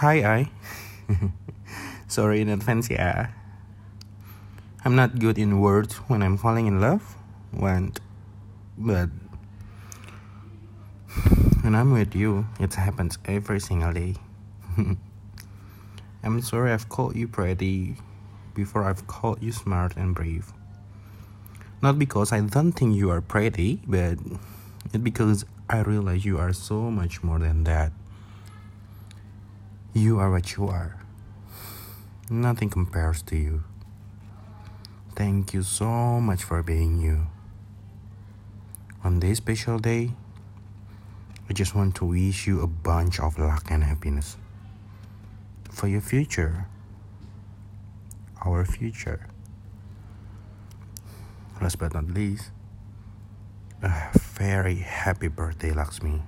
Hi, I. Sorry in advance, yeah. I'm not good in words when I'm falling in love, when, but when I'm with you, it happens every single day. I'm sorry I've called you pretty before I've called you smart and brave. Not because I don't think you are pretty, but it's because I realize you are so much more than that. You are what you are. Nothing compares to you. Thank you so much for being you. On this special day, I just want to wish you a bunch of luck and happiness for your future, our future. Last but not least, a very happy birthday, Lakshmi.